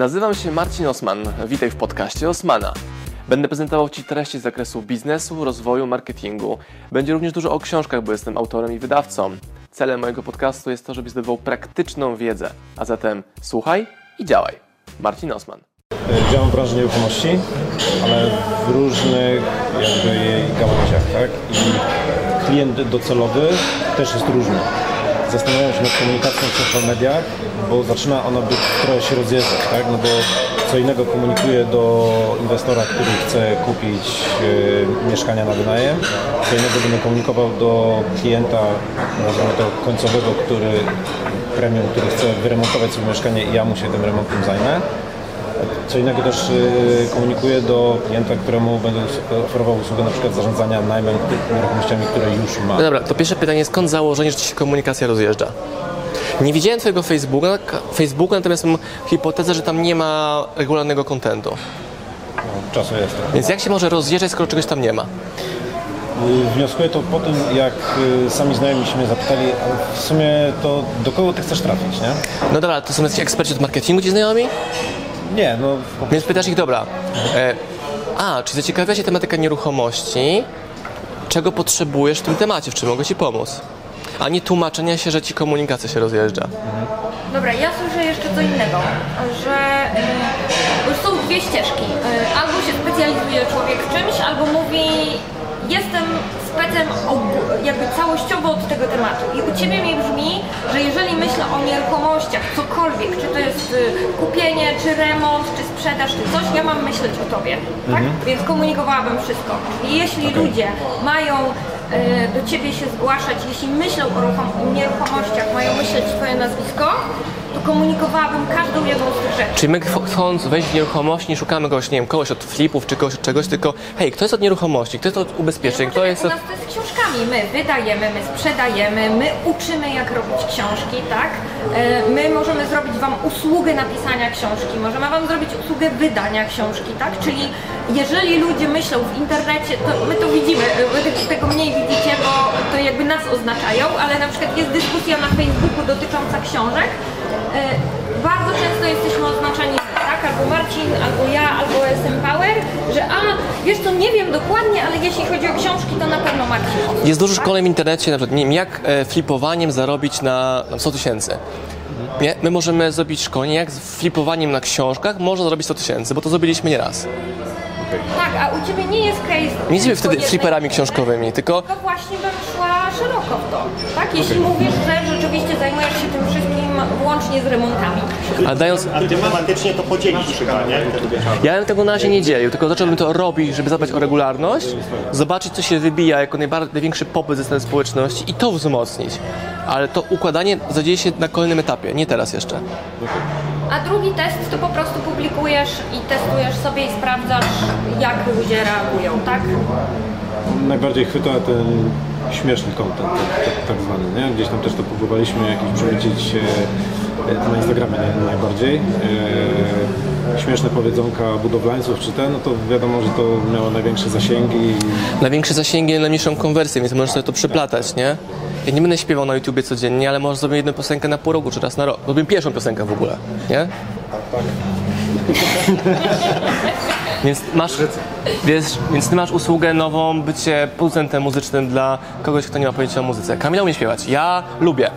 Nazywam się Marcin Osman. Witaj w podcaście Osmana. Będę prezentował Ci treści z zakresu biznesu, rozwoju, marketingu. Będzie również dużo o książkach, bo jestem autorem i wydawcą. Celem mojego podcastu jest to, żebyś zdobywał praktyczną wiedzę. A zatem słuchaj i działaj. Marcin Osman. Działam w branży nieruchomości, ale w różnych jakby jej gałęziach, tak? I klient docelowy też jest różny. Zastanawiam się nad komunikacją w social mediach, bo zaczyna ona być trochę się rozjeżdżać, tak? No bo co innego komunikuję do inwestora, który chce kupić e, mieszkania na wynajem, co innego będę komunikował do klienta, nazwijmy to końcowego, który premium, który chce wyremontować sobie mieszkanie i ja mu się tym remontem zajmę. Co innego też y, komunikuję do klienta, któremu będę oferował usługę na przykład zarządzania najmem nieruchomościami, które już ma. No dobra, to pierwsze pytanie, skąd założenie, że Ci się komunikacja rozjeżdża? Nie widziałem Twojego Facebooka, Facebooka, natomiast mam hipotezę, że tam nie ma regularnego kontentu. No, czasu jest. Więc jak się może rozjeżdżać, skoro czegoś tam nie ma? Y, Wnioskuję to po tym, jak y, sami znajomi się mnie zapytali, w sumie to do kogo ty chcesz trafić, nie? No dobra, to są jacyś eksperci od marketingu ci znajomi? Nie, no Więc pytasz ich, dobra, e, a, czy zaciekawia Cię tematyka nieruchomości? Czego potrzebujesz w tym temacie? W czym mogę Ci pomóc? A nie tłumaczenia się, że Ci komunikacja się rozjeżdża. Dobra, ja słyszę jeszcze co innego, że y, już są dwie ścieżki. Y, albo się specjalizuje człowiek w czymś, albo mówi jestem specem jakby całościowo od tego tematu. I u Ciebie mi brzmi, że jeżeli myślę o nieruchomościach, cokolwiek, czy to jest y, kupienie, czy remont, czy sprzedaż, czy coś, ja mam myśleć o Tobie, tak? Więc komunikowałabym wszystko. I jeśli ludzie mają y, do Ciebie się zgłaszać, jeśli myślą o ruchom- nieruchomościach, mają myśleć Twoje nazwisko, to komunikowałabym każdą jedną z tych rzeczy. Czy my ch- chcąc wejść w nieruchomość, nie szukamy kogoś, nie wiem, kogoś od flipów, czy kogoś od czegoś, tylko hej, kto jest od nieruchomości, kto jest od ubezpieczeń, kto jest U od... nas to jest z książkami. My wydajemy, my sprzedajemy, my uczymy jak robić książki, tak? E, My możemy zrobić Wam usługę napisania książki, możemy Wam zrobić usługę wydania książki, tak? Czyli jeżeli ludzie myślą w internecie, to my to widzimy, wy te- tego mniej widzicie, bo to jakby nas oznaczają, ale na przykład jest dyskusja na Facebooku dotycząca książek. E, Bardzo często jesteśmy oznaczani tak, albo Marcin, albo ja, albo SM Power, co, nie wiem dokładnie, ale jeśli chodzi o książki, to na pewno Marcin. Jest dużo szkoleń w internecie, na przykład, nie wiem, jak e, flipowaniem zarobić na, na 100 tysięcy. Nie? My możemy zrobić szkolenie, jak z flipowaniem na książkach można zarobić 100 tysięcy, bo to zrobiliśmy nieraz. Tak, a u Ciebie nie jest case... Nie jesteśmy wtedy fliperami książkowymi, tylko To właśnie bym szła szeroko w to, tak? Jeśli mówisz, że rzeczywiście zajmujesz się tym wszystkim łącznie z remontami. ale dając... A ty tematycznie to podzielić chyba, nie? Ja bym tego na razie nie dzielił, tylko zacząłbym to robić, żeby zadbać o regularność, zobaczyć, co się wybija jako najbardziej, największy popyt ze strony społeczności i to wzmocnić. Ale to układanie zadzieje się na kolejnym etapie, nie teraz jeszcze. A drugi test to po prostu publikujesz i testujesz sobie i sprawdzasz, jak ludzie reagują, tak? najbardziej chwyta ten śmieszny content, tak, tak, tak zwany, nie? Gdzieś tam też to próbowaliśmy jakiś przemycić e, e, na Instagramie naj- najbardziej. E, śmieszne powiedzonka budowlańców czy te, no to wiadomo, że to miało największe zasięgi. Największe zasięgi, najmniejszą konwersję, więc możesz sobie to przeplatać, nie? Ja nie będę śpiewał na YouTubie codziennie, ale może zrobię jedną piosenkę na pół roku, czy raz na rok. Zrobię pierwszą piosenkę w ogóle, nie? Więc masz, wiesz, więc ty masz usługę nową, bycie producentem muzycznym dla kogoś, kto nie ma pojęcia o muzyce. Kamila umie śpiewać. Ja lubię.